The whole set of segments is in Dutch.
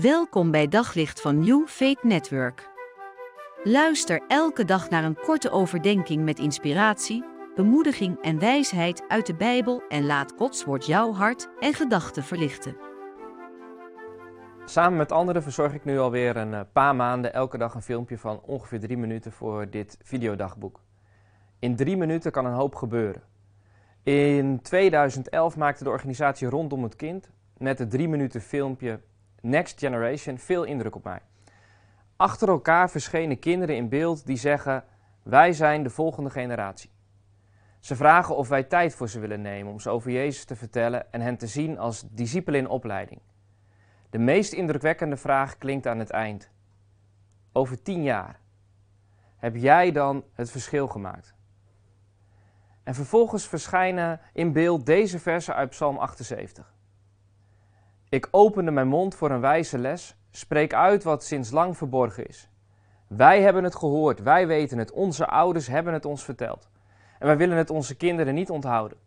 Welkom bij Daglicht van New Faith Network. Luister elke dag naar een korte overdenking met inspiratie, bemoediging en wijsheid uit de Bijbel en laat Gods woord jouw hart en gedachten verlichten. Samen met anderen verzorg ik nu alweer een eh, paar maanden elke dag een filmpje van ongeveer drie minuten voor dit videodagboek. In drie minuten kan een hoop gebeuren. In 2011 maakte de organisatie Rondom het Kind met het drie minuten filmpje Next Generation veel indruk op mij. Achter elkaar verschenen kinderen in beeld die zeggen: Wij zijn de volgende generatie. Ze vragen of wij tijd voor ze willen nemen om ze over Jezus te vertellen en hen te zien als discipelen in opleiding. De meest indrukwekkende vraag klinkt aan het eind. Over tien jaar, heb jij dan het verschil gemaakt? En vervolgens verschijnen in beeld deze versen uit Psalm 78. Ik opende mijn mond voor een wijze les, spreek uit wat sinds lang verborgen is. Wij hebben het gehoord, wij weten het, onze ouders hebben het ons verteld. En wij willen het onze kinderen niet onthouden.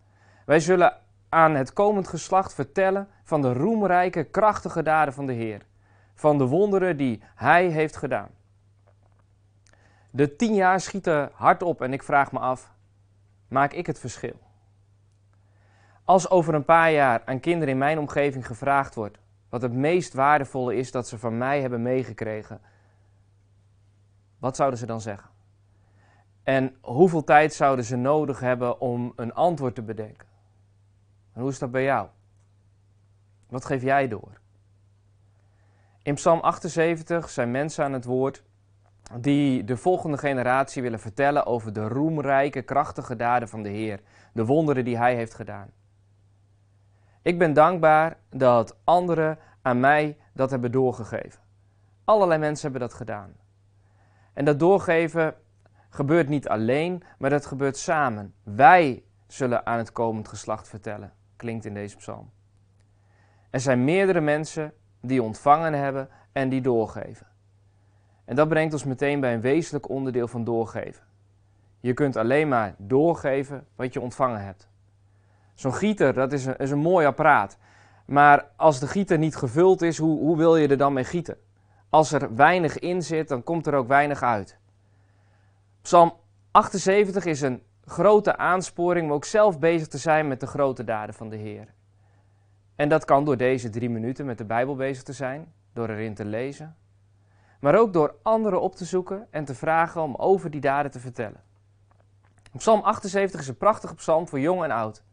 Wij zullen aan het komend geslacht vertellen van de roemrijke, krachtige daden van de Heer. Van de wonderen die Hij heeft gedaan. De tien jaar schieten hard op en ik vraag me af, maak ik het verschil? Als over een paar jaar aan kinderen in mijn omgeving gevraagd wordt wat het meest waardevolle is dat ze van mij hebben meegekregen, wat zouden ze dan zeggen? En hoeveel tijd zouden ze nodig hebben om een antwoord te bedenken? En hoe is dat bij jou? Wat geef jij door? In Psalm 78 zijn mensen aan het woord die de volgende generatie willen vertellen over de roemrijke, krachtige daden van de Heer, de wonderen die Hij heeft gedaan. Ik ben dankbaar dat anderen aan mij dat hebben doorgegeven. Allerlei mensen hebben dat gedaan. En dat doorgeven gebeurt niet alleen, maar dat gebeurt samen. Wij zullen aan het komend geslacht vertellen, klinkt in deze psalm. Er zijn meerdere mensen die ontvangen hebben en die doorgeven. En dat brengt ons meteen bij een wezenlijk onderdeel van doorgeven. Je kunt alleen maar doorgeven wat je ontvangen hebt. Zo'n gieter, dat is een, is een mooi apparaat. Maar als de gieter niet gevuld is, hoe, hoe wil je er dan mee gieten? Als er weinig in zit, dan komt er ook weinig uit. Psalm 78 is een grote aansporing om ook zelf bezig te zijn met de grote daden van de Heer. En dat kan door deze drie minuten met de Bijbel bezig te zijn, door erin te lezen, maar ook door anderen op te zoeken en te vragen om over die daden te vertellen. Psalm 78 is een prachtige psalm voor jong en oud.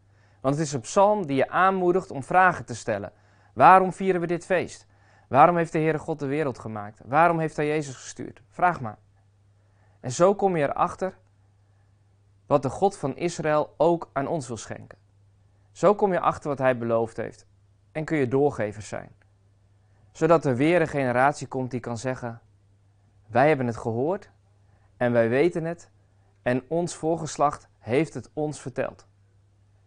Want het is een psalm die je aanmoedigt om vragen te stellen. Waarom vieren we dit feest? Waarom heeft de Heere God de wereld gemaakt? Waarom heeft hij Jezus gestuurd? Vraag maar. En zo kom je erachter wat de God van Israël ook aan ons wil schenken. Zo kom je achter wat hij beloofd heeft en kun je doorgevers zijn. Zodat er weer een generatie komt die kan zeggen: Wij hebben het gehoord en wij weten het en ons voorgeslacht heeft het ons verteld.